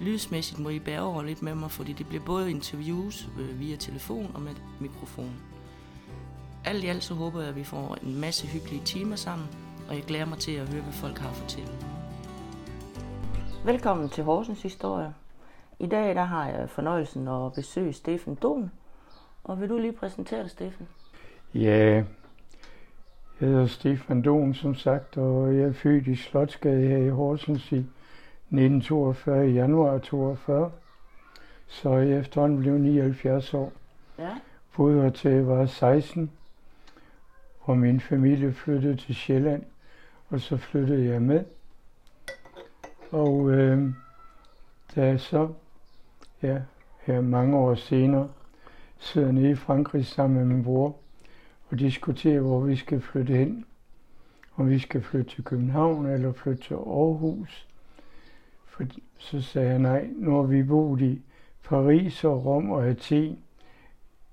Lydsmæssigt må I bære over lidt med mig, fordi det bliver både interviews øh, via telefon og med mikrofon. Alt i alt så håber jeg, at vi får en masse hyggelige timer sammen, og jeg glæder mig til at høre, hvad folk har at fortælle. Velkommen til Horsens Historie. I dag der har jeg fornøjelsen at besøge Steffen Don. Og vil du lige præsentere dig, Steffen? Ja, jeg hedder Stefan Don, som sagt, og jeg er født i Slotsgade her i Horsens i 1942, i januar 42. Så jeg efterhånden blev 79 år. Ja. Boede her til jeg var 16, hvor min familie flyttede til Sjælland, og så flyttede jeg med. Og øh, da jeg så, ja, her mange år senere, sidder nede i Frankrig sammen med min bror, og diskuterer, hvor vi skal flytte hen. Om vi skal flytte til København eller flytte til Aarhus. For så sagde jeg nej, nu har vi boet i Paris og Rom og Athen.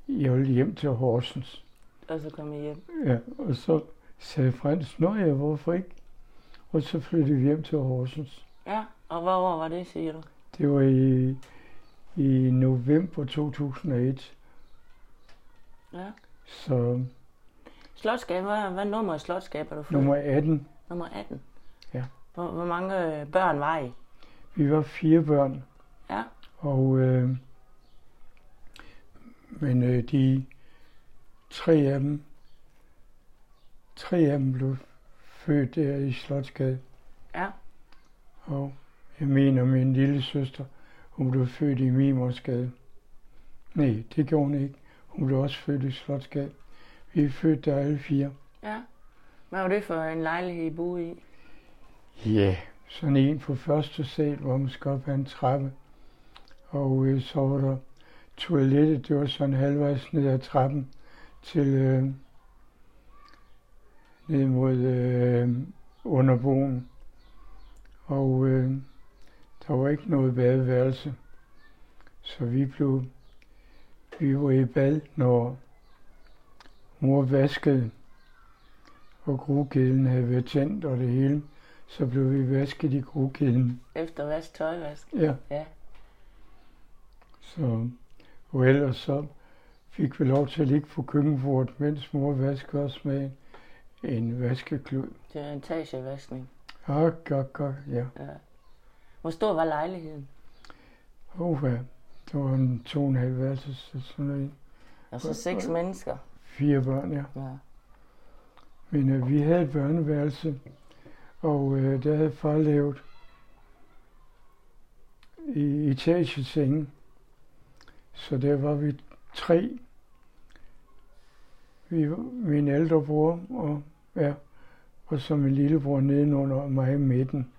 Jeg vil hjem til Horsens. Og så kom I hjem. Ja, og så sagde Frans, nå ja, hvorfor ikke? Og så flyttede vi hjem til Horsens. Ja, og hvor var det, siger du? Det var i, i november 2001. Ja. Så Slotskab, hvad, hvad nummer af slotskab er du født? nummer 18. Nummer 18. Ja. Hvor, hvor mange øh, børn var I? Vi var fire børn. Ja. Og, øh, men øh, de tre af dem, tre af dem blev født der i Slotsgade. Ja. Og jeg mener, min lille søster, hun blev født i Mimersgade. Nej, det gjorde hun ikke. Hun blev også født i Slotsgade. Vi er født der alle fire. Ja. Hvad var det for en lejlighed, I boede i? Ja, sådan en på første sal, hvor man skal op ad en trappe. Og øh, så var der toilettet, det var sådan halvvejs ned ad trappen til øh, ned mod øh, underboen. Og øh, der var ikke noget badeværelse. Så vi blev, vi var i bad, når mor vaskede, og grugkæden havde været tændt og det hele. Så blev vi vasket i grugkæden. Efter vask, tøjvask. Ja. Ja. Så, og ellers så fik vi lov til at ligge på køkkenbordet, mens mor vaskede os med en vaskeklud. Det er en etagevaskning. Ah, godt, godt, ja. Ja. Hvor stor var lejligheden? Oh, ja. Det var en to og en halv værelses, sådan noget. Altså seks mennesker. Fire børn, ja. Ja. Men øh, vi havde et børneværelse, og øh, der havde far lavet i etagesenge. Så der var vi tre. Vi, min ældre bror og, ja, og så min lillebror nedenunder og mig i midten.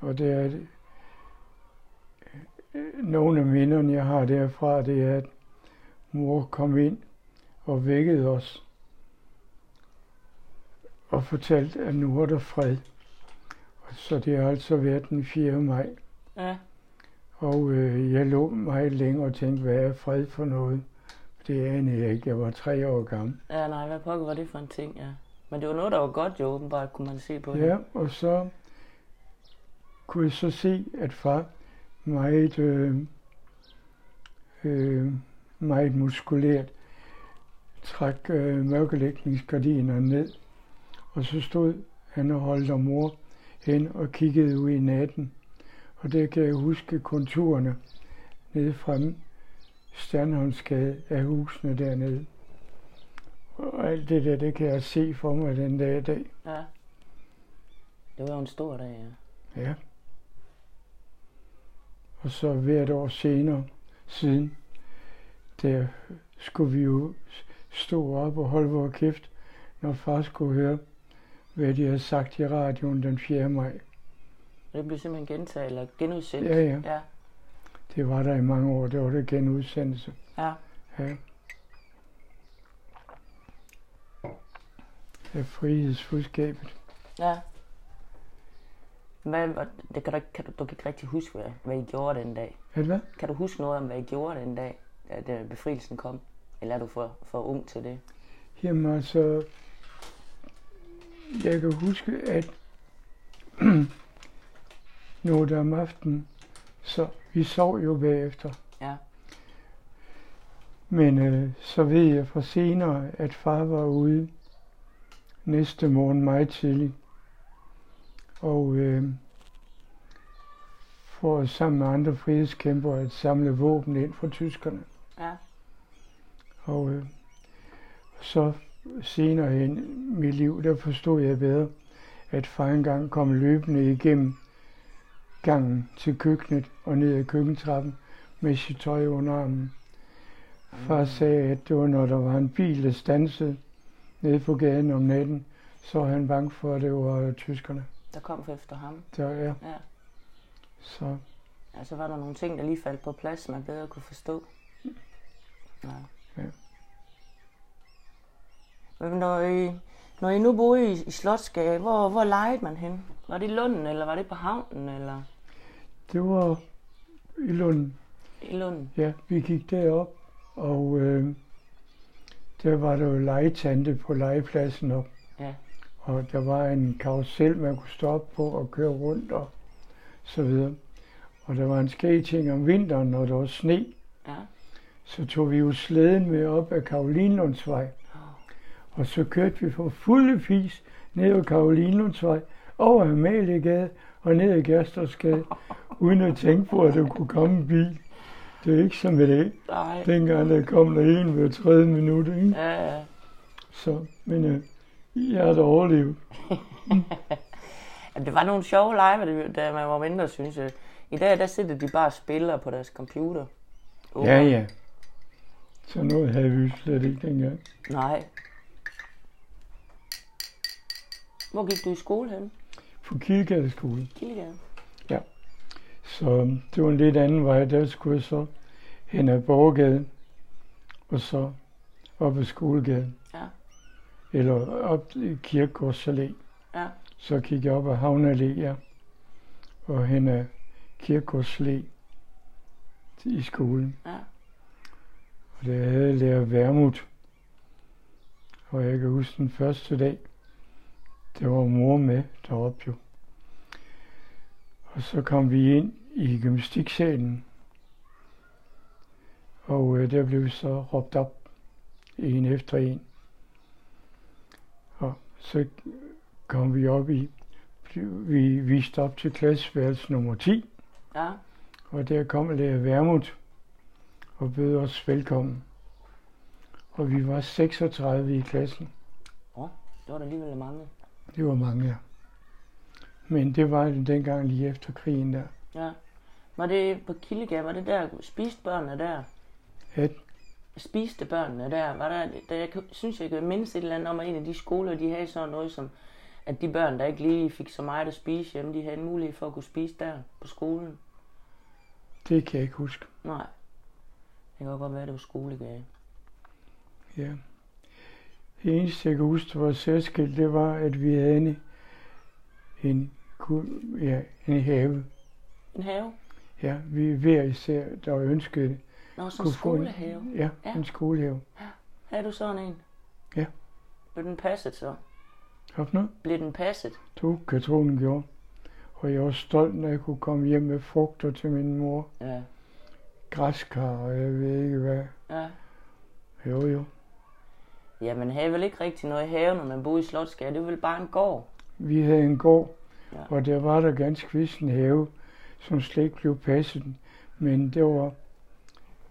Og det er øh, nogle af minderne, jeg har derfra, det er, at mor kom ind og vækkede os og fortalte, at nu er der fred. Så det har altså været den 4. maj. Ja. Og øh, jeg lå meget længe og tænkte, hvad er fred for noget? Det anede jeg ikke. Jeg var tre år gammel. Ja, nej, hvad pokker var det for en ting, ja. Men det var noget, der var godt jo, åbenbart, kunne man se på det. Ja, og så kunne jeg så se, at far meget, øh, øh, meget muskulært trak øh, mørkelægningsgardinerne ned. Og så stod han og holdt og mor hen og kiggede ud i natten. Og der kan jeg huske konturerne nede fremme Stjernholmsgade af husene dernede. Og alt det der, det kan jeg se for mig den dag i dag. ja. Det var jo en stor dag, ja. Ja. Og så hvert år senere, siden, der skulle vi jo stå op og holde vores kæft, når far skulle høre, hvad de havde sagt i radioen den 4. maj. Det blev simpelthen gentaget, eller genudsendt. Ja, ja. Ja, Det var der i mange år, det var det genudsendelse. ja. Ja. Af frihedsfudskabet. Ja. Hvad, det kan du, kan du, du kan ikke rigtig huske, hvad, hvad I gjorde den dag. Hvad? Kan du huske noget om, hvad I gjorde den dag, da, da befrielsen kom? Eller er du for, for ung til det? Jamen altså, jeg kan huske, at noget om aftenen, så vi sov jo bagefter. Ja. Men øh, så ved jeg fra senere, at far var ude næste morgen meget tidligt. Og øh, for sammen med andre frihedskæmper at samle våben ind fra tyskerne. Ja. Og øh, så senere hen i mit liv, der forstod jeg bedre, at far engang kom løbende igennem gangen til køkkenet og ned ad køkkentrappen med sit tøj under armen. Far sagde, at det var, når der var en bil, der stansede nede på gaden om natten, så var han bange for, at det var tyskerne. Der kom efter ham. Der er. Ja. Så Ja, så var der nogle ting, der lige faldt på plads, man bedre kunne forstå. Ja. Ja. Når I, når I nu boede i, i Slotsgade, hvor, hvor legede man hen? Var det i Lunden, eller var det på havnen, eller det var i Lund. i Lunden? Ja, vi gik derop, og øh, der var der jo legetante på legepladsen op. Ja. Og der var en karusel, man kunne stoppe på og køre rundt og så videre. Og der var en skating om vinteren, når der var sne. Ja. Så tog vi jo slæden med op ad Karolinlundsvej. Og så kørte vi på fulde fis ned ad Karolinlundsvej, over Amaliegade og ned ad Gerstersgade, uden at tænke på, at der kunne komme en bil. Det er ikke som i dag. Nej. Dengang der kom der en hver tredje minut, ikke? Ja, ja. Så, men øh, jeg har da overlevet. Det var nogle sjove lege, da- man var mindre, synes jeg. I dag, der sidder de bare og spiller på deres computer. Ja, ja. Så noget havde vi slet ikke dengang. Nej. Hvor gik du i skole hen? På Kildgadeskole. Kildegade? Så det var en lidt anden vej. Der skulle jeg så hen ad Borgade, og så op ad Skolegaden. Ja. Eller op i Kirkegårds Allé. Ja. Så gik jeg op ad Havne Allé, ja. Og hen ad Kirkegårds Allé i skolen. Ja. Og der havde jeg lært værmut. Og jeg kan huske den første dag, der var mor med deroppe jo. Og så kom vi ind i gymnastiksalen. Og øh, der blev vi så råbt op, en efter en. Og så kom vi op i, vi viste op til klasseværelse nummer 10. Ja. Og der kom lærer Værmut og bød os velkommen. Og vi var 36 i klassen. Det var der alligevel mange. Det var mange, ja. Men det var det dengang lige efter krigen der. Ja. Var det på Kildegade, var det der, spiste børnene der? At, Spiste børnene der? Var der, der jeg synes, jeg kan mindst et eller andet om, at en af de skoler, de havde sådan noget som, at de børn, der ikke lige fik så meget at spise hjemme, de havde en mulighed for at kunne spise der på skolen. det kan jeg ikke huske. Nej. Det kan godt være, at det var skolegade. Ja. Det eneste, jeg kan huske, der var særskilt, det var, at vi havde en, en, ja, en have. En have? Ja, vi hver især, der ønskede det, Nå, sådan en få en, skolehave. ja, Ja. en skolehave. Havde du sådan en? Ja. Blev den passet så? Hop nu, Blev den passet? du, Katronen gjorde. Og jeg var stolt, når jeg kunne komme hjem med frugter til min mor. Ja. Græskar, og jeg ved ikke hvad. Ja. Jo, jo. Ja, man havde vel ikke rigtig noget have, når man boede i Slotsgade. Det var vel bare en gård. Vi havde en gård, Ja. og der var der ganske vist en have, som slet ikke blev passet. Men det var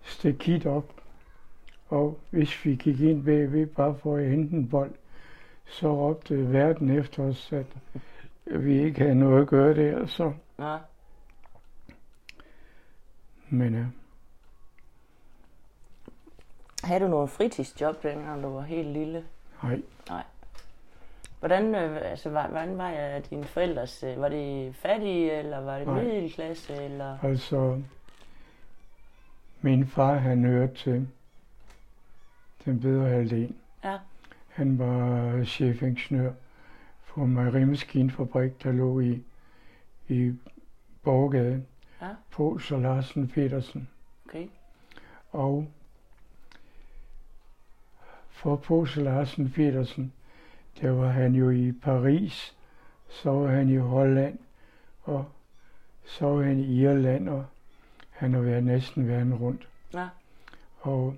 stikit op. Og hvis vi gik ind bagved bare for at hente en bold, så råbte verden efter os, at vi ikke havde noget at gøre der. Så. Ja. Men øh, Havde du noget fritidsjob, dengang du var helt lille? nej, Hvordan, øh, altså, var- hvordan var jeg dine forældres? øh, Var det fattige, eller var det Nej. middelklasse, eller? altså min far han hørte til den bedre halvdel. Ja. Han var chefingeniør på en mejerimaskinefabrik, der lå i, i Borgade. Ja. På Larsen Petersen. Okay. Og for Pose Larsen Petersen, der var han jo i Paris, så var han i Holland, og så var han i Irland, og han har været næsten verden rundt. Ja. Og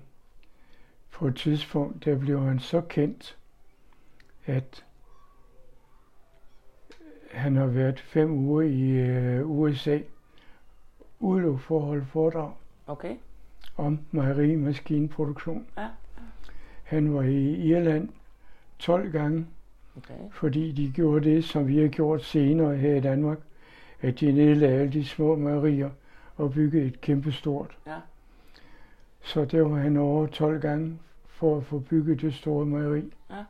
på et tidspunkt, der blev han så kendt, at han har været fem uger i øh, USA, udelukket for at holde foredrag Okay. om mejerimaskineproduktion. Ja. Han var i Irland 12 gange, Okay. fordi de gjorde det, som vi har gjort senere her i Danmark, at de nedlagde alle de små mejerier og byggede et kæmpestort. Ja. Så der var han over 12 gange for at få bygget det store mejeri. Ja.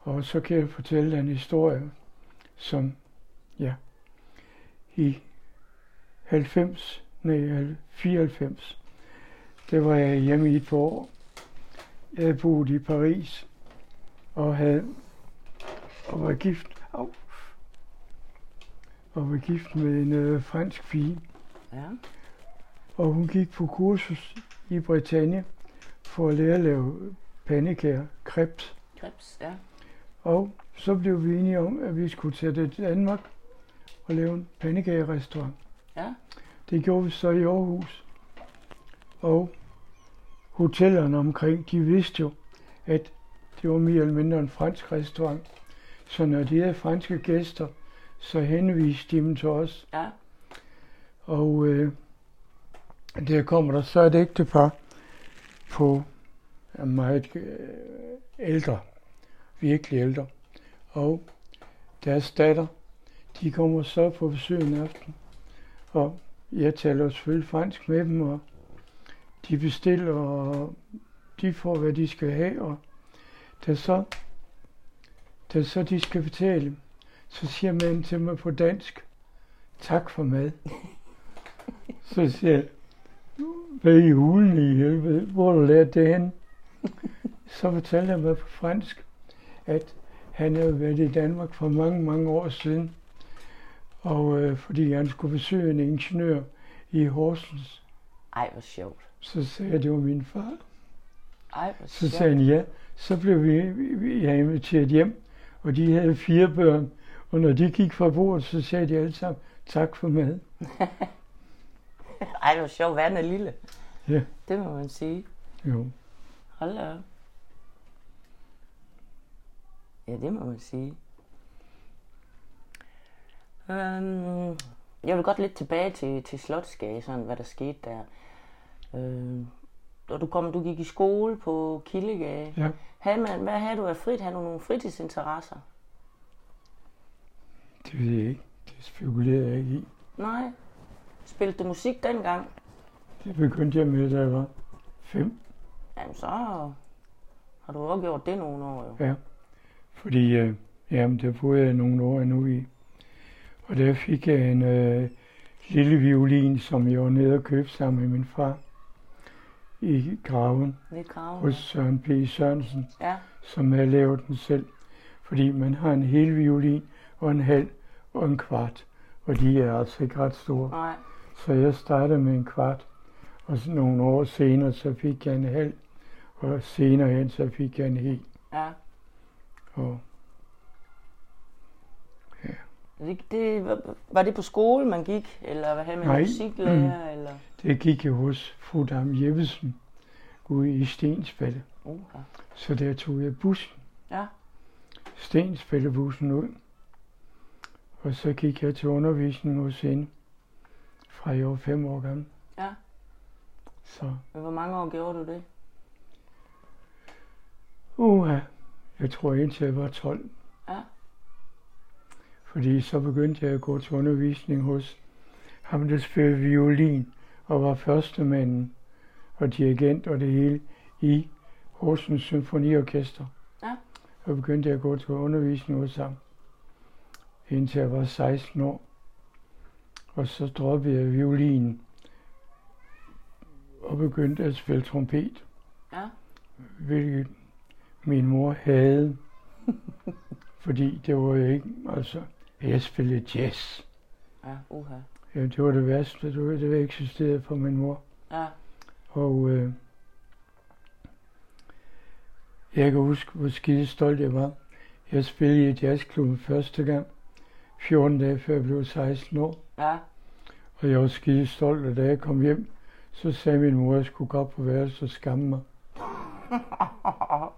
Og så kan jeg fortælle en historie, som, ja, i 90, nej, 94, der var jeg hjemme i et par år. Jeg boet i Paris og havde og var gift, au, og var gift med en øh, fransk pige. Ja. Og hun gik på kursus i Bretagne for at lære at lave pandekager, crepes. Krebs. Ja. Og så blev vi enige om, at vi skulle tage det til Danmark og lave en pandekagerestaurant. Ja. Det gjorde vi så i Aarhus. Og hotellerne omkring, de vidste jo, at det var mere eller mindre en fransk restaurant. Så når de havde franske gæster, så henviste de dem til os. Ja. Og øh, der kommer der så et ægtepar på er meget øh, ældre, virkelig ældre. Og deres datter, de kommer så på besøg en aften. Og jeg taler selvfølgelig fransk med dem, og de bestiller, og de får, hvad de skal have. Og da så, da så de skal betale, så siger man til mig på dansk, tak for mad. Så siger jeg, hvad i hulen i helvede, hvor har du lært det hen? Så fortalte han mig på fransk, at han havde været i Danmark for mange, mange år siden, og øh, fordi han skulle besøge en ingeniør i Horsens, Ej, hvor sjovt så sagde jeg, at det var min far. Ej, Så sagde han ja. Så blev vi, jeg inviteret hjem, og de havde fire børn. Og når de gik fra bordet, så sagde de alle sammen, tak for mad. Ej, hvor sjovt. Verden er lille. Ja. Det må man sige. Jo. Hold da op. Ja, det må man sige. Øhm, jeg vil godt lidt tilbage til, til Slotsgade, sådan hvad der skete der. Øhm, da du kom, du gik i skole på Kildegade. Ja. Havde man, hvad havde du af frit? Havde du nogle fritidsinteresser? Det ved jeg ikke. Det spekulerer jeg ikke i. Nej. Spillede du musik dengang? Det begyndte jeg med, da jeg var fem. Jamen, så har du også gjort det nogle år, jo. Ja. Fordi, øh, jamen, der boede jeg nogle år endnu i. Og der fik jeg en øh, lille violin, som jeg var nede og købte sammen med min far i graven Lidt graven. hos Søren P. Sørensen. Ja, som havde lavet den selv. Fordi man har en hel violin og en halv og en kvart. Og de er altså ikke ret store. nej. Så jeg startede med en kvart. Og så nogle år senere, så fik jeg en halv. Og senere hen, så fik jeg en hel. Ja. Og Det, det, var- det på skole, man gik? Eller hvad havde man musiklærer? Eller? Det gik jeg hos fru Dam Jeppesen ude i Stensballe. Uh. Så der tog jeg bussen. Ja. Stensballebussen ud. Og så gik jeg til undervisning hos hende fra jeg var fem år gammel. Ja. Så Men hvor mange år gjorde du det? Uha, jeg tror indtil jeg var 12. Ja. Fordi så begyndte jeg at gå til undervisning hos ham, der spillede violin og var førstemanden og dirigent og det hele i Horsens Symfoniorkester. Ja. Og begyndte jeg at gå til undervisning hos ham, indtil jeg var 16 år. Og så droppede jeg violinen og begyndte at spille trompet. Ja. hvilket min mor havde. Fordi det var jo ikke, altså, jeg spillede jazz. Ja, uha. Ja, det var det værste, det var, det eksisterede for min mor. Ja, Og øh, jeg kan huske, hvor skide stolt jeg var. Jeg spillede i jazzklubben første gang, 14 dage før jeg blev 16 år. ja. Og jeg var skide stolt, og da jeg kom hjem, så sagde min mor, at jeg skulle gå op på værelset og skamme mig.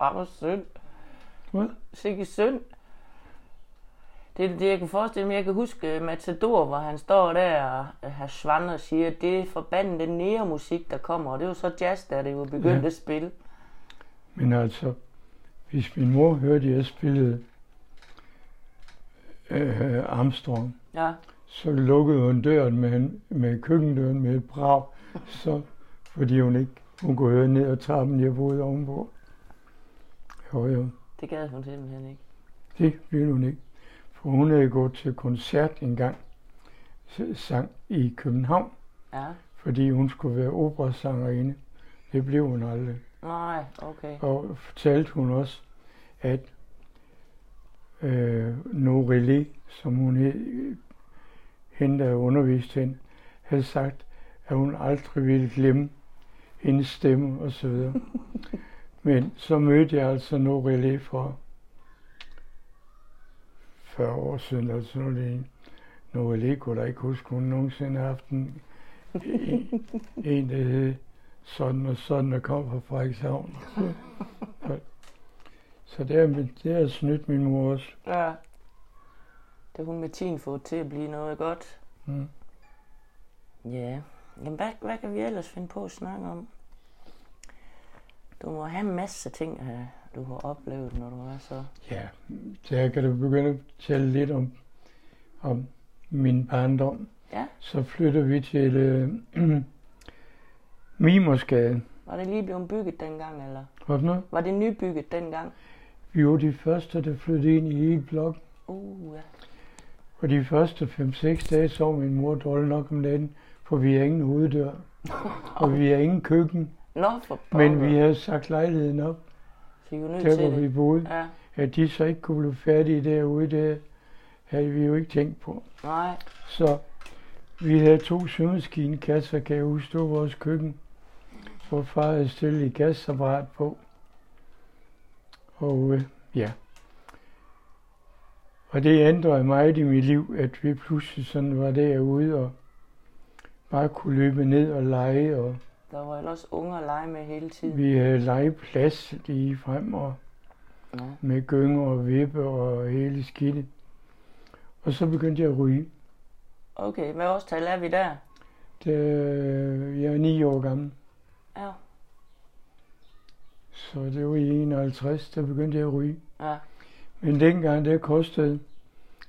Ej, hvor synd. Hvad? Sikke synd. Det er det, jeg kan forestille mig. Jeg kan huske Matador, hvor han står der og har Schwann og siger, at det er forbandede nære-musik, der kommer. Og det var så jazz, der det var begyndt Ja. at spille. Men altså, hvis min mor hørte, at jeg spillede øh, Armstrong, Ja, så lukkede hun døren med, en- med køkkendøren med et brag, så, fordi hun ikke hun kunne høre ned ad trappen, jeg boede ovenpå. Jo, jo, det gad hun simpelthen ikke. det ville hun ikke. For hun havde gået til koncert en gang, s- sang i København, Ja, fordi hun skulle være operasangerinde. Det blev hun aldrig. nej, okay. Og fortalte hun også, at øh, Norelé, som hun hed, hende, der underviste hende, havde sagt, at hun aldrig ville glemme hendes stemme og så videre. Men så mødte jeg altså Norelé for 40 år siden, eller sådan noget. Norelé kunne da ikke huske, hun nogensinde har haft en, en, en der hed sådan og sådan, der kom fra Frederikshavn. Så, så det har, det har snydt min mor også. Ja. Det har hun med tiden fået til at blive noget godt. Mm. Ja. Jamen, hvad, hvad kan vi ellers finde på at snakke om? Du må have en masse ting, øh, du har oplevet, når du er så... Ja, så jeg kan da begynde at tale lidt om, om min barndom. Ja. Så flytter vi til øh, Mimersgade. Var det lige blevet bygget dengang, eller? Hvad for noget? Var det nybygget dengang? Vi var de første, der flyttede ind i hele blokken. Uh, ja. Og de første 5-6 dage sov min mor dårligt nok om natten, for vi har ingen hoveddør. og vi har ingen køkken. Nå, for Men vi havde sagt lejligheden op, I var nødt der til hvor vi det. boede. Ja, At de så ikke kunne blive færdige derude, det havde vi jo ikke tænkt på. nej. Så vi havde to symaskinekasser, kan jeg huske, var vores køkken, hvor far havde stillet et gasapparat på. Og øh, ja. Og det ændrede meget i mit liv, at vi pludselig sådan var derude og bare kunne løbe ned og lege, og Der var ellers unger at lege med hele tiden. vi havde legeplads lige frem og Ja. med gynger og vippe og hele skidtet. Og så begyndte jeg at ryge. Okay, hvad årstal er vi der? Da jeg er ni år gammel. Ja. Så det var i 51, der begyndte jeg at ryge. Ja. Men dengang, der kostede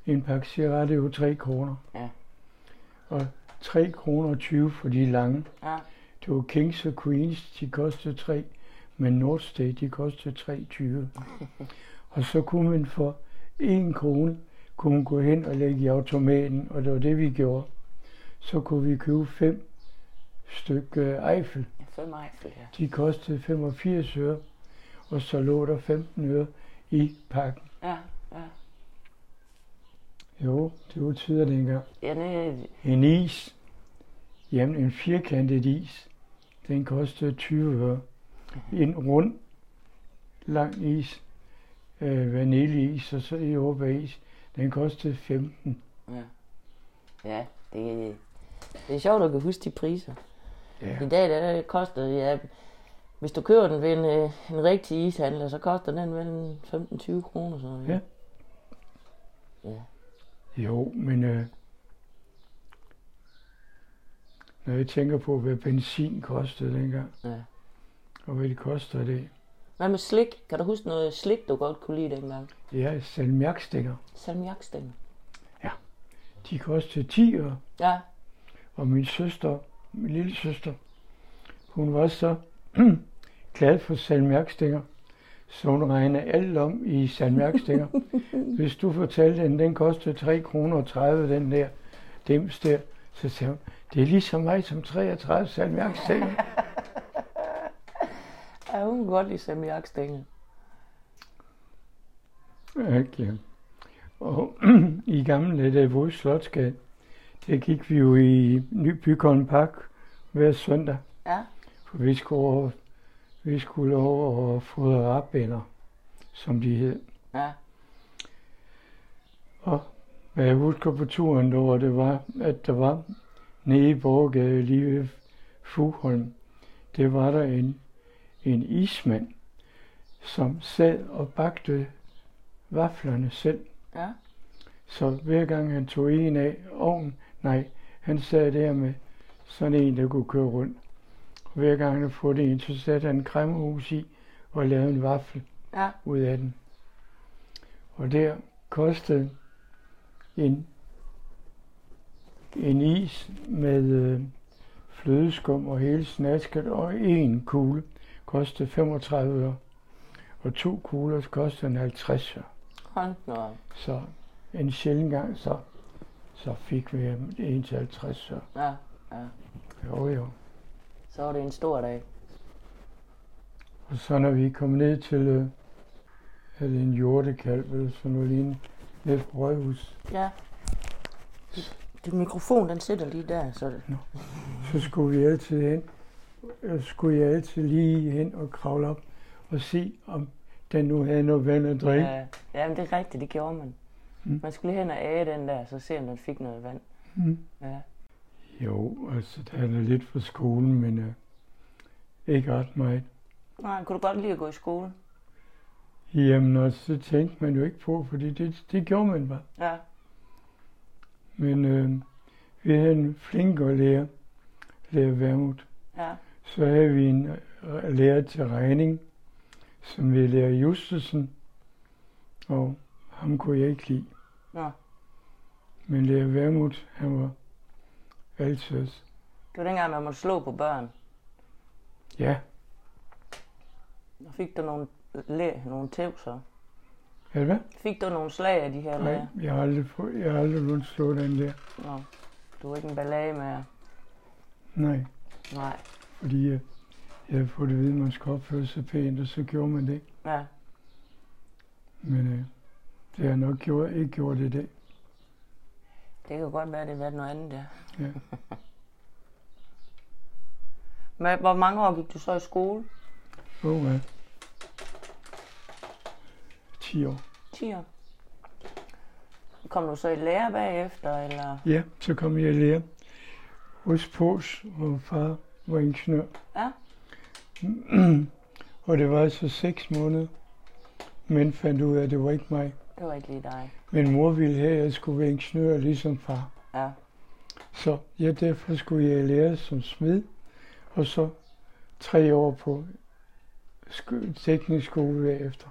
en pakke cigaretter jo 3 kroner. Ja. Og 3 kroner og 20 for de lange. Ja. Det var Kings og Queens, de kostede 3. Men Nordstate, de kostede 3,20. og så kunne man for 1 krone, kunne man gå hen og lægge i automaten, og det var det, vi gjorde. Så kunne vi købe fem stykker Eiffel. Fem Eiffel, ja. De kostede 85 øre, og så lå der 15 øre i pakken. Ja, ja. Jo, det var tider dengang. Ja, det, En is, jamen en firkantet is, den kostede 20 øre. En rund, lang is, øh, vaniljeis og så is, den kostede 15. ja. Ja, det, det er sjovt at kan huske de priser. Ja, I dag der koster ja, hvis du køber den ved en, øh, en rigtig ishandler, så koster den vel 15-20 kroner. Så, Ja. ja. jo, men øh, når jeg tænker på, hvad benzin kostede dengang, ja. og hvad det koster i dag, Hvad med slik? Kan du huske noget slik, du godt kunne lide dengang? ja, salmiakstikker, Salmiakstænger. de kostede 10 øre. Ja, Og min søster, min lille søster, hun var så glad for salmiakstænger, så hun regnede alt om i salmiakstænger. Hvis du fortalte den, den kostede 3 kroner og 30, den der dims der, så sagde hun, det er ligesom mig som 33 salmiakstænger. Ja, hun kan godt lide salmiakstængel. Ja. Og i gamle dage, vores Slotsgade, der gik vi jo i Nybykolden Park hver søndag. Ja. For vi skulle over, vi skulle over og fodre rapbænder, som de hed. Ja. Og hvad jeg husker på turen derovre, det var, at der var nede i Borgade lige ved Fugholm, det var der en, en ismand, som sad og bagte vaflerne selv. Ja. Så hver gang han tog en af ovnen, nej, han sad der med sådan en, der kunne køre rundt. Og hver gang han havde fået en, så satte han en cremehus i og lavede en vaffel Ja. ud af den. Og der kostede en, en is med øh, flødeskum og hele snasket og en kugle kostede 35 øre. Og to kugler kostede en 50 øre. Hold op. Så en sjælden gang, så, så fik vi en til 50 øre. Ja, ja. Jo, jo. Så var det en stor dag. Og så når vi kom ned til, øh, er det en jordekalv eller sådan noget lignende, ned på Rødhus, Ja. Din mikrofon, den sidder lige der, så det... så skulle vi altid hen, øh, skulle jeg altid lige hen og kravle op og se, om den nu havde noget vand at drikke. Ja, ja, men det er rigtigt, det gjorde man. Mm. Man skulle lige hen og æge den der, så se om den fik noget vand. Mm. Ja. Jo, altså, det er lidt for skolen, men øh, ikke ret meget. Nej, kunne du godt lide at gå i skole? Jamen, og så tænkte man jo ikke på, fordi det, det gjorde man bare. Ja. Men øh, vi havde en flink at lære, lære Vermut. Ja. Så havde vi en øh, lærer til regning, som vi lærer Justesen, og ham kunne jeg ikke lide. Nå. Men lærer Vermut, han var altid, Det var dengang, man måtte slå på børn. ja, Og fik du nogle, læ, nogle tæv så? Er det hvad? Fik du nogle slag af de her Nej, lærer? jeg har aldrig, fået- jeg har aldrig blevet slået den der. Nå. Du er ikke en ballade med Nej, Nej. fordi jeg, jeg havde fået at vide, at man skulle opføre sig pænt, og så gjorde man det. Ja. Men øh, det har jeg nok gjort, ikke gjort i dag. Det kan godt være, det har været noget andet, ja. Ja. Men hvor mange år gik du så i skole? Åh, ja. 10 år. 10 år. Kom du så i lære bagefter, eller? Ja, så kom jeg i lære hos Pås, hvor far var ingeniør. Ja. og det var altså seks måneder, men fandt ud af, at det var ikke mig. Det var ikke lige dig. Min mor ville have, at jeg skulle være ingeniør ligesom far. Ja. Så ja, derfor skulle jeg lære som smed, og så tre år på sk- teknisk skole bagefter.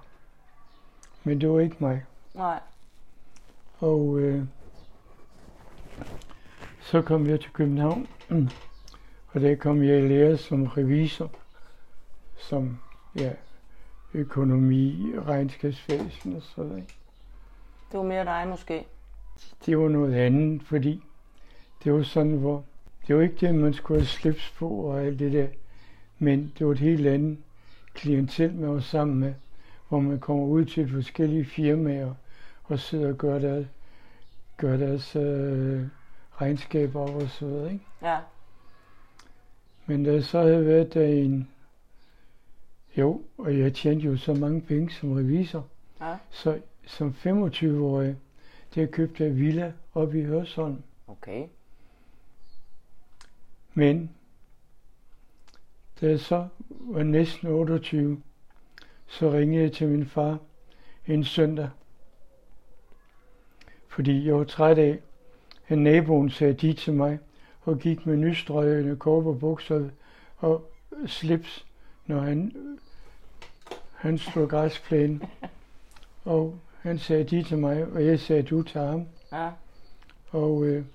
Men det var ikke mig. Nej. Og øh, så kom jeg til København, og der kom jeg i lære som revisor, som ja, økonomi, regnskabsvæsen og sådan noget. Det var mere dig måske. Det var noget andet, fordi det var sådan, hvor det var ikke det, man skulle have slips på og alt det der, men det var et helt andet klientel, man var sammen med, hvor man kommer ud til forskellige firmaer og sidder og gør deres, gør deres øh, regnskaber op og så videre. Ikke? Ja. Men da så havde været der en... Jo, og jeg tjente jo så mange penge som revisor, Ja. så som 25-årig, der købte jeg villa oppe i Hørsholm. Okay. Men da jeg så var næsten 28, så ringede jeg til min far en søndag. Fordi jeg var træt af, at naboen sagde de til mig, og gik med nystrøgende bukser og slips, når han, han slog græsplænen. Og han sagde de til mig, og jeg sagde du til ham. Ja. Og øh,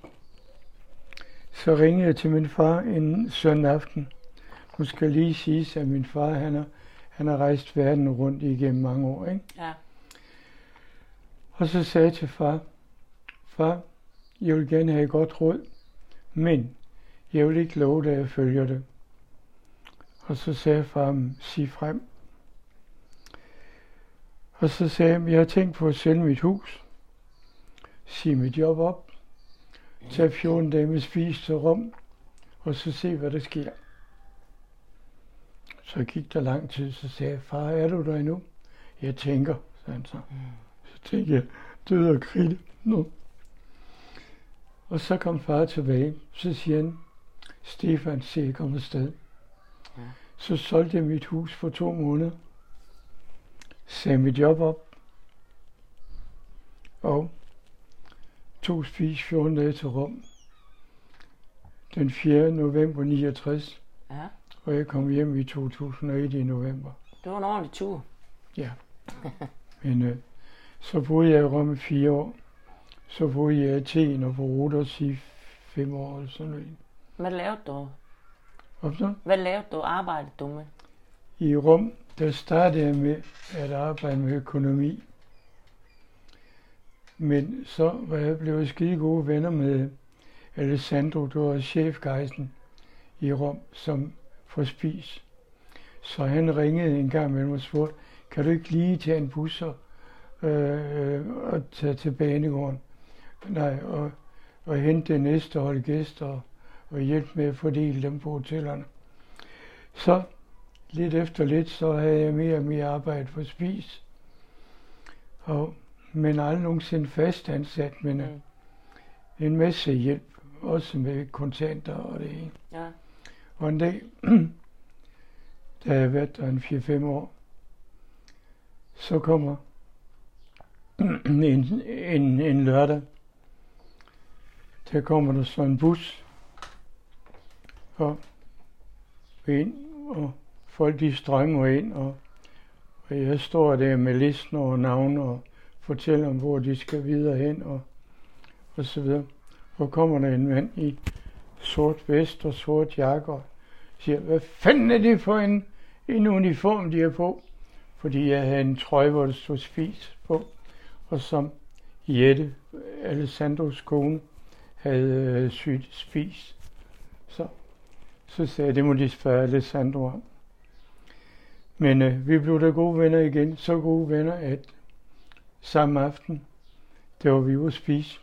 så ringede jeg til min far en søndag aften. Nu skal lige sige, at min far han har, han har rejst verden rundt igennem mange år. Ikke? Ja. Og så sagde jeg til far, far, jeg vil gerne have et godt råd, men jeg vil ikke love dig, at jeg følger det. Og så sagde far, sig frem. Og så sagde jeg, jeg har tænkt på at sælge mit hus. Sig mit job op. Tag 14 dage med spis til rum. Og så se, hvad der sker. Så gik der lang tid, så sagde jeg, far, er du der endnu? Jeg tænker, sagde han så. Så tænkte jeg, død og kridt nu. Og så kom far tilbage. Så siger han, Stefan, se, jeg kommer afsted. Ja. Så solgte jeg mit hus for to måneder. Sagde mit job op. Og tog spis 14 dage til Rom. Den 4. november 69. Ja. Og jeg kom hjem i 2001 i november. Det var en ordentlig tur. Ja. Men øh, så boede jeg i Rom i fire år. Så boede jeg i Athen og på Rodos i fem år eller sådan noget. Hvad lavede du? Hvad? Hvad lavede du? Arbejdede du med? I Rom, der startede jeg med at arbejde med økonomi. Men så var jeg blevet skide gode venner med Alessandro, der var chefgejsen i Rom, som får spis. Så han ringede en gang med og spurgte, kan du ikke lige tage en bus og, øh, og tage til banegården? Nej, og, og hente det næste hold gæster og hjælpe med at fordele dem på hotellerne. Så lidt efter lidt, så havde jeg mere og mere arbejde for spis. Og, men aldrig nogensinde fast ansat, men mm. en masse hjælp, også med kontanter og det ene. Ja. Og en dag, da jeg har været der en 4-5 år, så kommer en, en, en lørdag, der kommer der så en bus, og ind, og folk de strømmer ind, og, og jeg står der med listen over navn og fortæller om, hvor de skal videre hen, og, og så videre. Og kommer der en mand i sort vest og sort jakke, og siger, hvad fanden er det for en, en uniform, de har på? Fordi jeg havde en trøje, hvor der stod spis på, og som Jette, Alessandros kone, havde øh, sygt spis. Så, så sagde jeg, det må de spørge Alessandro om. Men øh, vi blev da gode venner igen. Så gode venner, at samme aften, der var vi ude at spise.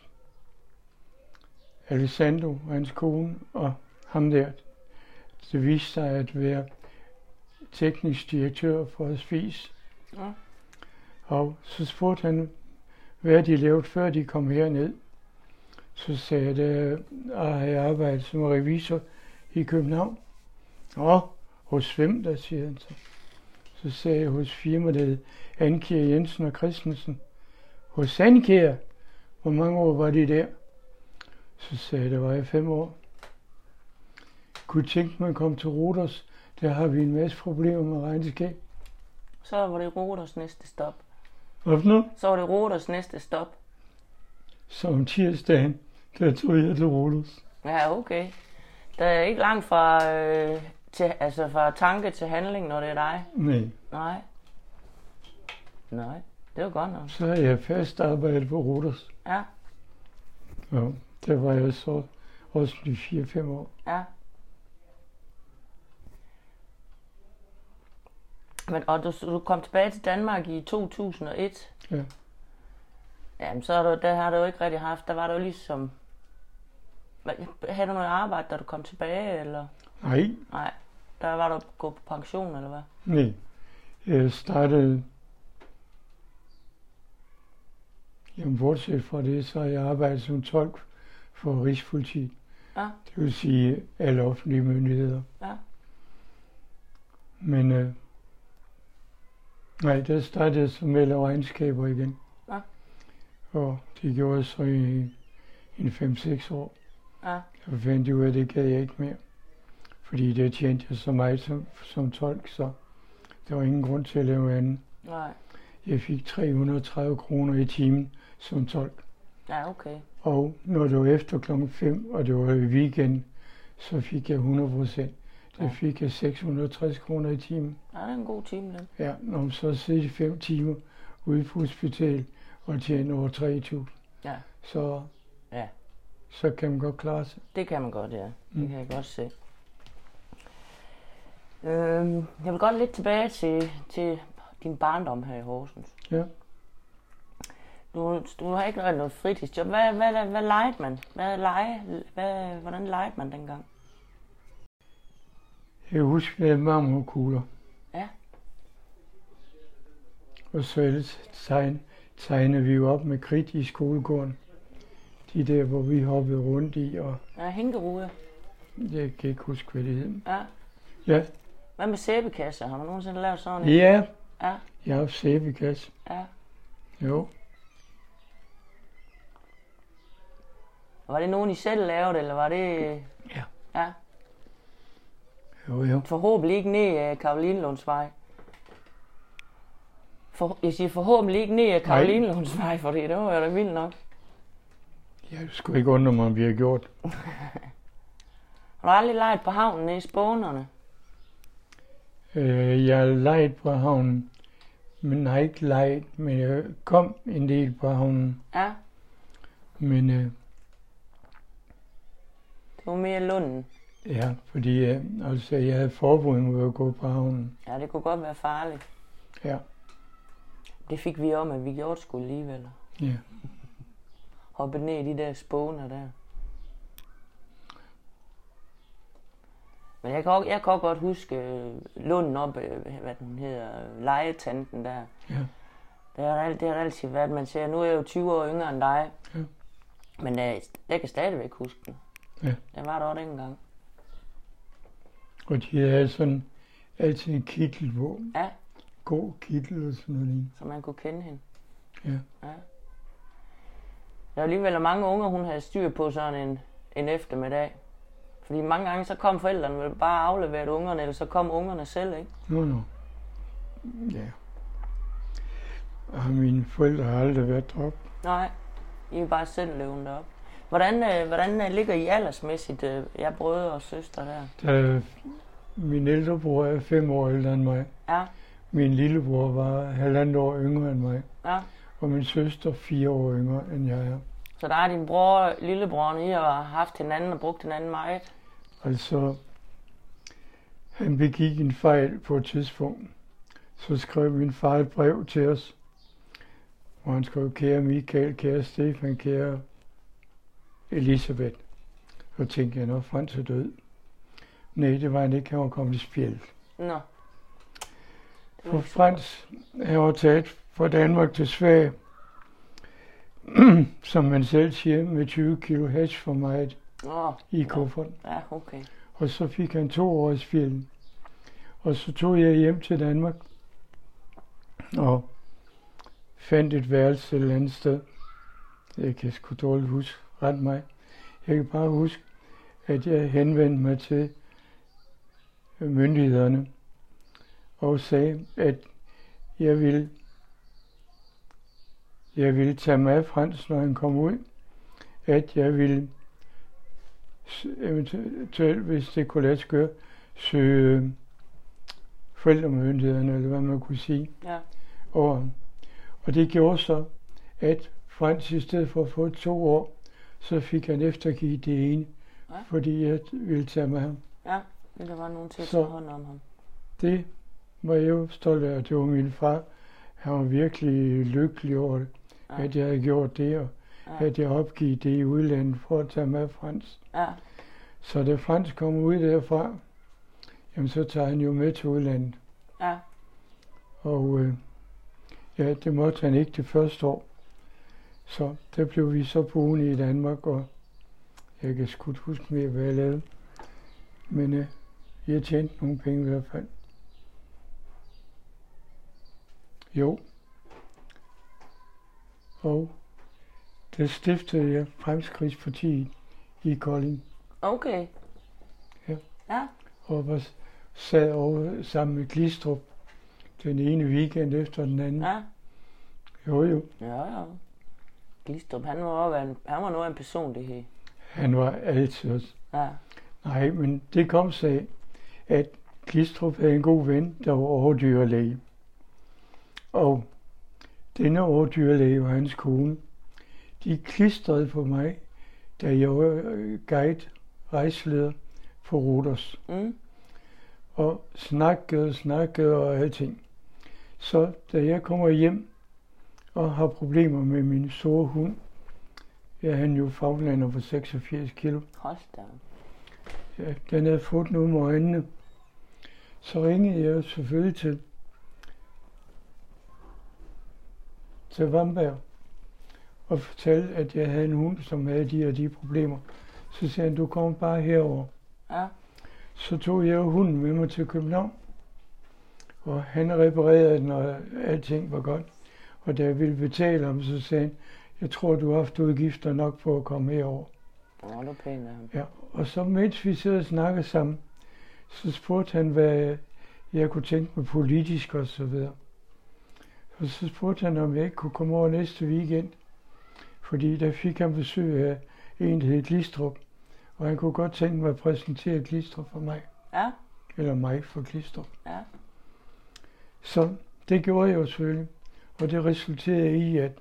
Alessandro og hans kone og ham der. Det viste sig at være teknisk direktør for spise. Ja. Og så spurgte han, hvad de lavede før de kom herned. Så sagde jeg, at jeg arbejdet som revisor i København. Og hos hvem, der siger han så. Så sagde jeg hos firmaet, Ankier Jensen og Christensen. Hos Ankier? Hvor mange år var de der? Så sagde jeg, der var jeg fem år. Kunne tænke mig at komme til Roters. Der har vi en masse problemer med regnskab. Så var det Roters næste stop. Hvad noget? Så var det Roters næste stop. Så om tirsdagen, der tog jeg til Roters. Ja, okay. Der er ikke langt fra øh, til, altså fra tanke til handling, når det er dig? Nej. Nej. Nej, det var godt nok. Så er jeg fast arbejdet på Roters. Ja. Ja, der var jeg så også i 4-5 år. Ja. Men, og du, du kom tilbage til Danmark i 2001. Ja. Jamen, så har du, der har du jo ikke rigtig haft, der var du jo ligesom... Havde du noget arbejde, da du kom tilbage, eller? Nej. Nej. Der var du gået på pension, eller hvad? Nej. Jeg startede... Jamen, bortset fra det, så har jeg arbejdet som tolk for Rigspolitiet. Ja. Det vil sige alle offentlige myndigheder. Ja. Men øh, nej, der startede jeg som melder regnskaber igen. Ja. Og det gjorde jeg så i en 5-6 år. Ja. Så fandt jeg ud af, at det gad jeg ikke mere. Fordi det tjente jeg så meget som, som tolk, så der var ingen grund til at lave andet. Nej. Jeg fik 330 kroner i timen som tolk. Ja, okay. Og når det var efter klokken 5, og det var i weekend, så fik jeg 100 procent. Der fik jeg 660 kroner i timen. Ja, det er en god time, den. Ja, når man så sidder i fem timer ude på hospital og tjener over 3.000. Ja. Så, ja. så kan man godt klare sig. Det kan man godt, ja. Det mm. kan jeg godt se. Øhm, jeg vil godt lidt tilbage til, til din barndom her i Horsens. Ja. Du, du har ikke noget fritidsjob. Hvad, hvad, hvad, hvad legede man? Hvad lege, hvad, hvordan legede man dengang? Jeg husker, vi havde marmorkugler. Ja. Og så tegn, tegnede vi jo op med kridt i skolegården. De der, hvor vi hoppede rundt i, og Ja, hænkerude. jeg kan ikke huske, hvad det hed. Ja. Ja, Hvad med sæbekasser? Har man nogensinde lavet sådan en? ja Ja. jeg har haft sæbekasse. ja. Jo, Var det nogen, I selv lavede, eller var det... Ja. Ja. Jo, jo. Forhåbentlig ikke ned ad Karolinelundsvej. For, jeg siger forhåbentlig ikke ned ad Karolinelundsvej, for det var jo da vildt nok. Jeg skulle ikke undre mig, om vi har gjort. Har du aldrig leget på havnen nede i Spånerne? Øh, jeg har leget på havnen, men har ikke leget, men jeg kom en del på havnen. Ja, Men øh, det var mere Lunden. Ja, fordi øh, altså, jeg havde forbud mod at gå på havnen. Ja, det kunne godt være farligt. Ja, Det fik vi om, at vi gjorde sgu alligevel. ja. Hoppe ned i de der spåner der. Men jeg kan, også, jeg kan også godt huske øh, Lunden op, øh, hvad den hedder, legetanten der. Ja. Det har, alt- det har altid været, man siger, nu er jeg jo 20 år yngre end dig. Ja. Men øh, jeg kan stadigvæk huske den. Ja. Den var der også dengang. Og de havde sådan altid en kittel på. Ja, God kittel og sådan noget. så man kunne kende hende. Ja. ja. Der var alligevel mange unger, hun havde styr på sådan en, en eftermiddag. Fordi mange gange så kom forældrene vel bare afleveret ungerne, eller så kom ungerne selv, ikke? Nå, nå. Ja. Og mine forældre har aldrig været deroppe. Nej, I er bare selv levende derop. Hvordan, øh, hvordan øh, ligger I aldersmæssigt, øh, jer brødre og søstre der? Da min ældre bror er fem år ældre end mig. Ja, Min lillebror var halvandet år yngre end mig. ja. Og min søster fire år yngre end jeg er. Så der er din bror, lillebror, I har haft hinanden og brugt hinanden meget. Altså, han begik en fejl på et tidspunkt. Så skrev min far et brev til os, hvor han skrev, kære Michael, kære Stefan, kære Elisabeth. Så tænkte jeg, når Frans er død. Nej, det var han ikke, han var kommet i spjæld. Nå. For Frans, han var taget fra Danmark til Sverige, som man selv siger, med 20 kilo hash for mig godt. Nå, i kufferten. ja, okay. Og så fik han to år i spjælden. Og så tog jeg hjem til Danmark og fandt et værelse et eller andet sted. Jeg kan sgu dårligt huske, ret mig. Jeg kan bare huske, at jeg henvendte mig til myndighederne og sagde, at jeg ville, jeg ville tage med Frans, når han kom ud, at jeg ville eventuelt, hvis det kunne lade sig gøre, søge forældremyndighederne, eller hvad man kunne sige, Ja, over ham. Og det gjorde så, at Frans i stedet for at få to år, så fik han eftergivet det ene, Ja. fordi jeg ville tage med ham. ja. Men der var nogen til at tage hånd om ham. Det var jeg jo stolt af, det var min far. Han var virkelig lykkelig over det, Ja. at jeg havde gjort det, og Ja, at jeg opgivet det i udlandet for at tage med Frans. ja, Så da Frans kom ud derfra, jamen så tager han jo med til udlandet. ja. Og øh, ja, det måtte han ikke det første år. Så der blev vi så boende i Danmark, og jeg kan sgu ikke huske mere, hvad jeg lavede. Men øh, jeg tjente nogle penge i hvert fald. Jo. Og der stiftede jeg Fremskridspartiet i Kolding, Okay. Ja. Ja, og var sad over sammen med Glistrup den ene weekend efter den anden. ja. Jo, jo. Ja, ja. Glistrup, han var, også en, han var noget af en personlighed. Han var altid. Ja, Nej, men det kom sig af, at Glistrup havde en god ven, der var overdyrlæge. Og denne overdyrlæge var hans kone. De klistrede på mig, da jeg var øh, guide, rejseleder for Rodos. mm. Og snakkede og snakkede og alting. Så da jeg kommer hjem og har problemer med min store hund, jeg han jo faglander på 86 kilo. Hold da. Ja, den havde fået noget med øjnene. Så ringede jeg selvfølgelig til, til Vamberg og fortalte, at jeg havde en hund, som havde de og de problemer. Så sagde han, du kommer bare herover. Ja. Så tog jeg hunden med mig til København, og han reparerede den, og alting var godt. Og da jeg ville betale ham, så sagde han, jeg tror, du har haft udgifter nok på at komme herover. Åh, er pænt af ham. Ja, og så mens vi sidder og snakker sammen, så spurgte han, hvad jeg kunne tænke mig politisk og så videre. Og så spurgte han, om jeg ikke kunne komme over næste weekend. Fordi der fik han besøg af en, der hed Glistrup. Og han kunne godt tænke mig at præsentere Glistrup for mig. Ja, Eller mig for Glistrup. ja. Så det gjorde jeg jo selvfølgelig. Og det resulterede i, at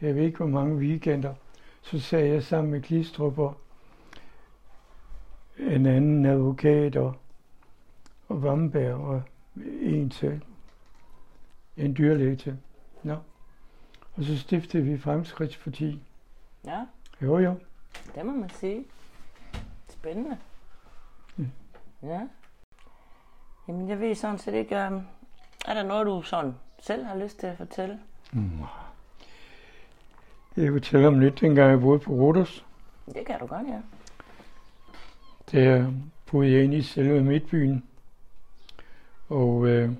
jeg ved ikke hvor mange weekender, så sagde jeg sammen med Glistrup og en anden advokat og, og Vamberg og en til, en dyrlæge til. Nå. Og så stiftede vi Fremskridtsparti. Ja, Jo, jo. det må man sige. Spændende. Mm. Ja. Jamen, jeg ved sådan set ikke, um, er der noget, du sådan selv har lyst til at fortælle? Mm. Jeg vil fortælle om lidt, dengang jeg boede på Rodos. Det kan du godt, ja. Der boede jeg inde i selve midtbyen. Og øh,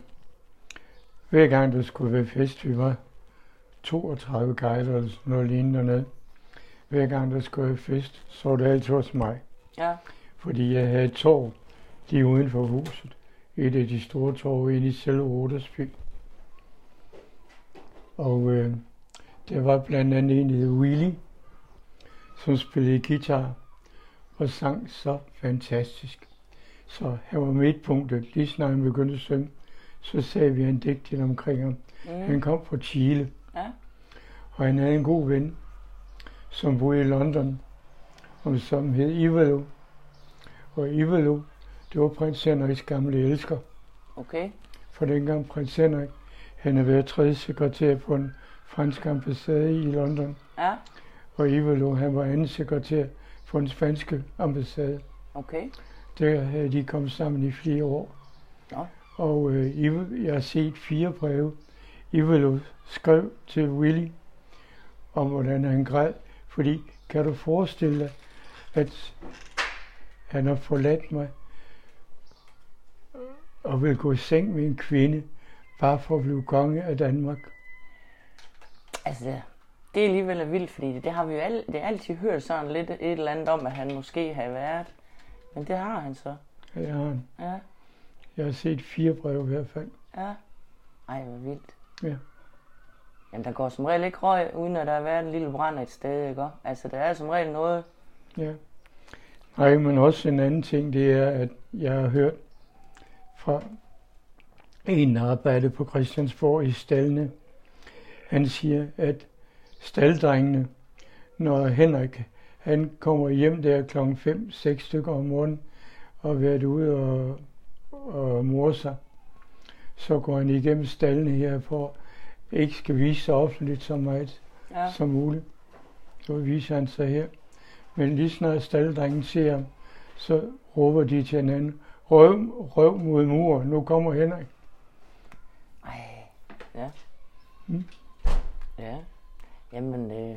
hver gang der skulle være fest, vi var 32 guider eller sådan noget lignende dernede. Hver gang der skulle være fest, så var det altid hos mig. Ja, Fordi jeg havde et torv lige uden for huset. Et af de store torv inde i selve Rodersby. Og øh, der var blandt andet en, der hed Willy, som spillede guitar og sang så fantastisk. Så han var midtpunktet. Lige snart han begyndte at synge, så sagde vi en digt omkring ham. Han mm. kom fra Chile, ja. og han havde en god ven, som boede i London, og som hed Ivalo. Og Ivalo, det var prins Henriks gamle elsker. okay. For dengang prins Henrik, han havde været tredje sekretær på en fransk ambassade i London. Ja, Og Ivalo, han var anden sekretær på en spanske ambassade. okay. Der havde de kommet sammen i flere år. Nå. Og øh, jeg har set fire breve. Ivalo skrev til Willy om, hvordan han græd. Fordi, kan du forestille dig, at han har forladt mig og vil gå i seng med en kvinde, bare for at blive konge af Danmark. Altså, det er alligevel vildt, fordi det, det har vi jo al, det er altid hørt sådan lidt et eller andet om, at han måske har været. Men det har han så. Ja, Jeg har, Ja, jeg har set fire breve i hvert fald. ja. Ej, hvor vildt. Ja. Jamen, der går som regel ikke røg, uden at der har været en lille brand et sted, ikke? Altså, der er som regel noget... Ja. Nej, men også en anden ting, det er, at jeg har hørt fra arbejdede på Christiansborg i stallene. Han siger, at stalddrengene, når Henrik han kommer hjem der klokken 5-6 stykker om morgenen og været ude og, og mor sig, så går han igennem stallene her for ikke skal vise sig offentligt så meget Ja, som muligt. Så viser han sig her. Men lige snart stalddrengen ser ham, så råber de til hinanden, røv, røv mod mur, nu kommer Henrik. Ja. Mm. Ja. Jamen, øh,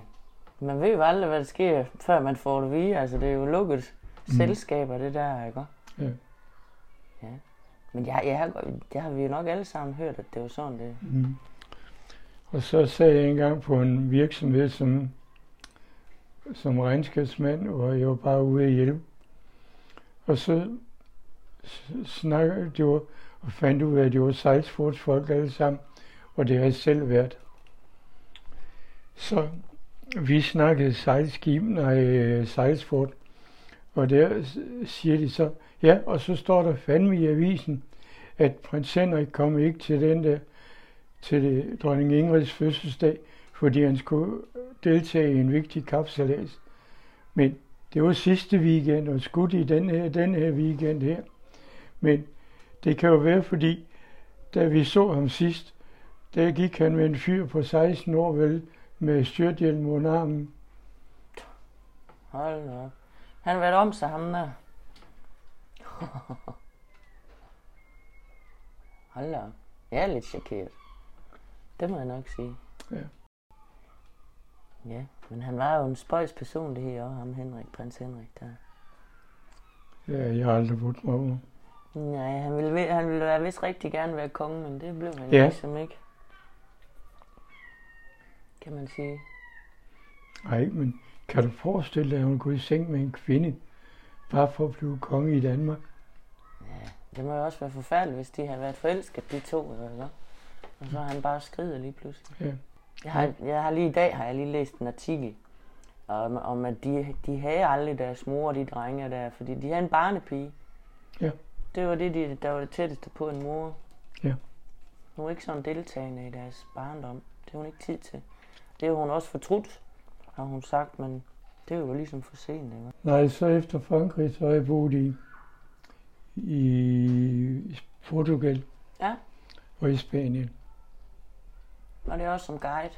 man ved jo aldrig, hvad der sker, før man får det vide. Altså, det er jo lukket Mm. selskaber, det der, ikke? Ja. Ja. Men jeg, jeg har, det har vi jo nok alle sammen hørt, at det var sådan, det... Mm. Og så sagde jeg engang på en virksomhed som, som regnskabsmand, hvor jeg var bare ude at hjælpe. Og så snakkede var, og fandt ud af, at det var sejlsportsfolk alle sammen, og det har jeg selv været. Så vi snakkede sejlskib, nej, øh, sejlsport, og der siger de så, ja, og så står der fandme i avisen, at prins Henrik kom ikke til den der til det, dronning Ingrids fødselsdag, fordi han skulle deltage i en vigtig kapsalæs. Men det var sidste weekend, og skudt i den her, den her weekend her. Men Det kan jo være, fordi da vi så ham sidst, der gik han med en fyr på 16 år vel, med styrthjelm under armen. Hold op. Han har om sig, ham der. Hold da. Jeg er lidt chokeret. Det må jeg nok sige. Ja. Ja, men han var jo en spøjs personlighed også, ham Henrik, prins Henrik der. Ja, jeg har aldrig brugt mig over. Nej, han ville, han ville være vist rigtig gerne være konge, men det blev han ja. ligesom ikke. Kan man sige. Nej, men kan du forestille dig, at hun kunne i seng med en kvinde, bare for at blive konge i Danmark? Ja, det må jo også være forfærdeligt, hvis de har været forelsket, de to, eller hvad? Og så har han bare skrider lige pludselig. Ja. Jeg har, jeg har lige i dag har jeg lige læst en artikel om, om at de, de havde aldrig deres mor, de drenge der, fordi de havde en barnepige. Ja. Det var det, de, der var det tætteste på en mor. Ja. Hun var ikke sådan deltagende i deres barndom. Det har hun ikke tid til. Det har hun også fortrudt, har hun sagt, men det er jo ligesom for sent. Ikke? Nej, så efter Frankrig, så har jeg boet i, i Portugal Ja. og i Spanien. Og det er også som guide.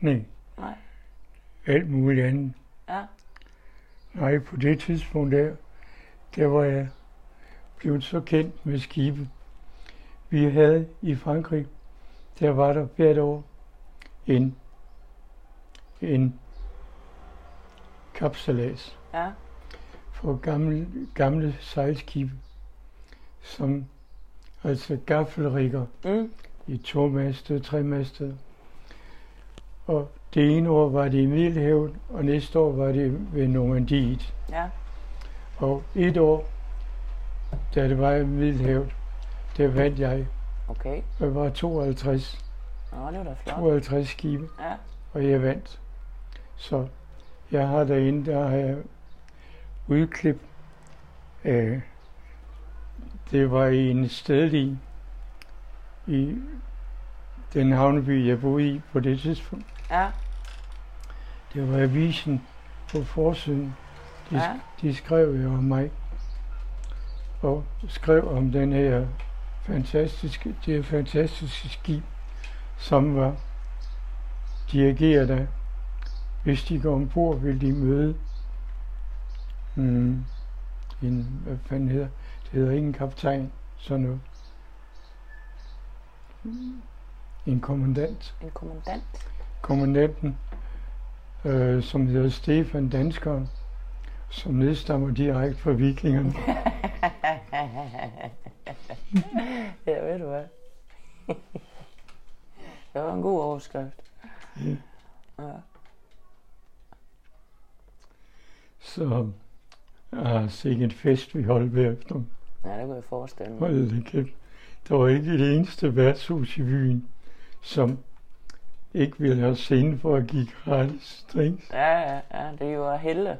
Nej, Nej. alt muligt andet. Ja. Nej, på det tidspunkt der, der var jeg blevet så kendt med skibe. Vi havde i Frankrig, der var der hvert år en, en kapsalas Ja. for gamle, gamle sejlskibe, som altså gaffelrigger Mm. i tomastet, tremastet. Og det ene år var det i Middelhavet, og næste år var det ved Normandiet. Ja. Og et år, da det var i Middelhavet, der vandt jeg. Okay. Der var 52, Nå, det var da flot. 52 skibe, Ja. og jeg vandt. Så jeg har derinde, der har jeg udklip af, det var i en stedlig i den havneby, jeg boede i på det tidspunkt. Ja. Det var avisen på forsiden. De, Ja. de skrev jo om mig. Og skrev om den her fantastiske, det her fantastiske skib, som var dirigeret af. Hvis de går ombord, vil de møde mm, en, hvad fanden hedder, det hedder ikke en kaptajn, sådan noget. En kommandant En kommandant. kommandanten, øh, som hedder Stefan Danskeren, som nedstammer direkte fra vikingerne. ja, ved du hvad? det var en god overskrift. Ja. Ja. Så ah, sikke en fest, vi holdt bagefter. ja, det kunne jeg forestille mig. Hold da kæft. Der var ikke det eneste værtshus i byen, som ikke ville have scene for at give gratis drinks. Ja, ja, ja, det jo helte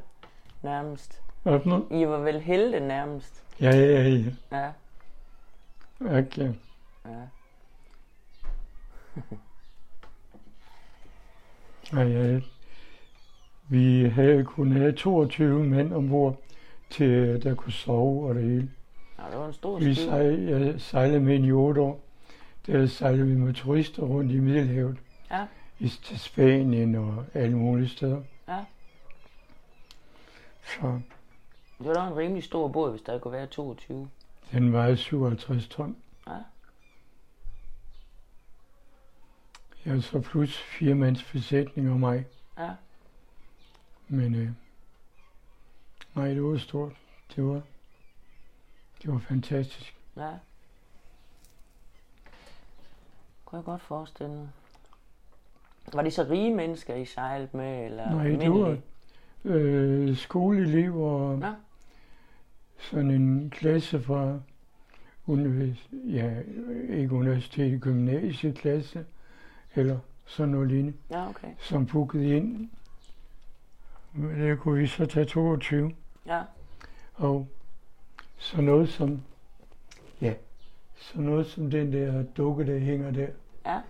nærmest. Hvad for noget? I var vel helte nærmest. Ja, ja, ja. Ja, Okay. ja. Ja. Vi havde kun have 22 mænd ombord, til der kunne sove og det hele. ja det var en stor Vi sejlede, jeg sejlede med i otte år. Der sejlede vi med turister rundt i Middelhavet. Ja. I, til Spanien og alle mulige steder. Ja. Så Det var da en rimelig stor båd, hvis der kunne være 22. den vejede 57 ton. Ja. Har så plus fire mands besætning og mig. Ja. Men øh, nej, det var stort. Det var, det var fantastisk. Ja. Kunne jeg godt forestille mig. Var de så rige mennesker, I sejlede med, eller Nej, det var øh, skoleelever og Nå. sådan en klasse fra univers- ja, ikke universitet, gymnasieklasse, eller sådan noget lignende, Ja, okay. som bookede ind. Men Der kunne vi så tage 22, Ja, og så noget som, ja, så noget som den der dukke, der hænger der. Ja.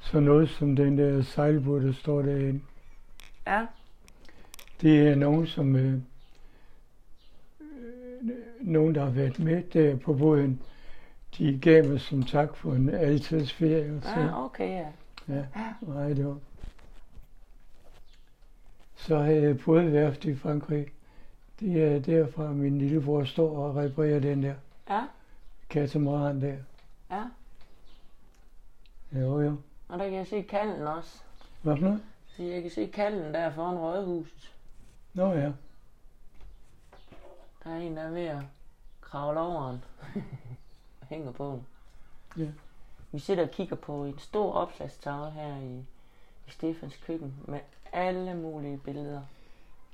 Så noget som den der sejlbåd, der står derinde. ja, Det er nogen, som øh, nogen, der har været med der på båden, de gav mig som tak for en altidsferie. Så, Ja, okay, ja. Ja, nej, det var. Så havde jeg bådværft i Frankrig. Det er derfra, min lillebror står og reparerer den der Ja, katamaran der. ja. Jo, jo. Og der kan jeg se kalden også. Hvad for noget? Jeg kan se kalden der foran rådhuset. Nå ja. Der er en, der er ved at kravle over den. Hænger på den. Ja. Vi sidder og kigger på en stor opslagstavle her i, i Stefans køkken med alle mulige billeder.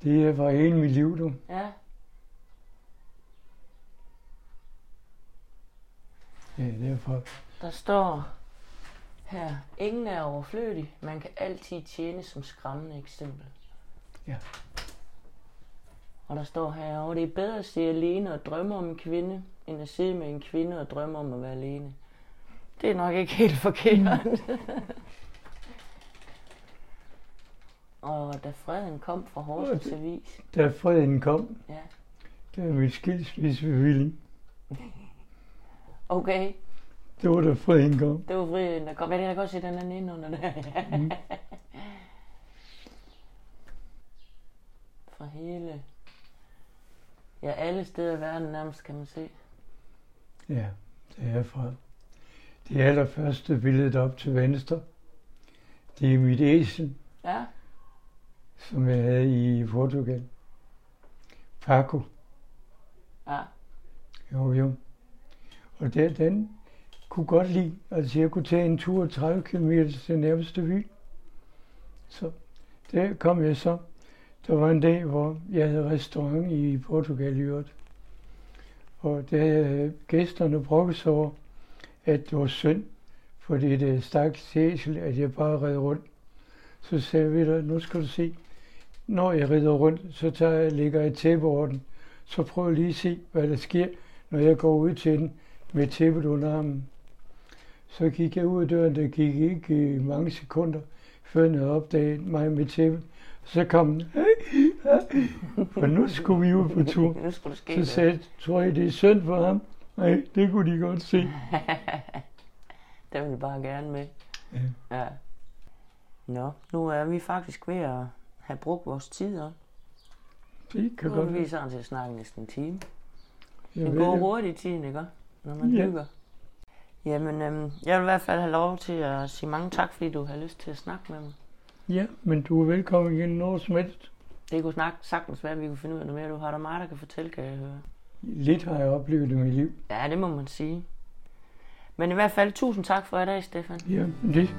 Det var en mit liv, du. Ja, Ja, derfor. der står her, ingen er overflødig, man kan altid tjene som skræmmende eksempel. Ja. Og der står her, og det er bedre at se alene og drømme om en kvinde, end at sidde med en kvinde og drømme om at være alene. Det er nok ikke helt forkert. og da freden kom fra Horsens Avis, Da freden kom, ja, det var mit skilsmissebevilling. okay, Det var da freden kom. det var friden, der kom. Men jeg kan godt se, den er inde under der. Mm. Fra hele, ja, alle steder i verden nærmest, kan man se. Ja, det er fra. Det allerførste billede op til venstre, det er mit æsel, Ja, som jeg havde i Portugal. Paco. ja, Jo, jo. Og der, den kunne godt lide, altså jeg kunne tage en tur 30 km til nærmeste by. Så der kom jeg så. Der var en dag, hvor jeg havde restaurant i Portugal i øvrigt. Og der havde gæsterne brokket sig over, at det var synd for det stakkels æsel, at jeg bare red rundt. Så sagde ved du, nu skal du se, når jeg rider rundt, så tager jeg, lægger jeg tæppe over den. Så prøv lige at se, hvad der sker, når jeg går ud til den med tæppet under armen. Så gik jeg ud af døren, der gik ikke øh, mange sekunder, før jeg havde opdaget mig med tæppet. Så kom den, for nu skulle vi ud på tur. Så sagde jeg, tror jeg, det er synd for ham? Nej, det kunne de godt se. Den vil bare gerne med. Ja. Ja. Nå, nu er vi faktisk ved at have brugt vores tid op. Det kan Nu godt er vi sådan til at snakke næsten en time. Jeg Det går hurtigt i tiden, ikke? Når man Ja. hygger. Jamen, øhm, jeg vil i hvert fald have lov til at sige mange tak, fordi du har lyst til at snakke med mig. Ja, men du er velkommen igen når som helst. Det kunne snak, sagtens være, at vi kunne finde ud af noget mere. Du har der meget, der kan fortælle, kan jeg høre. Lidt har jeg oplevet i mit liv. Ja, det må man sige. Men i hvert fald, tusind tak for i dag, Stefan. Ja, det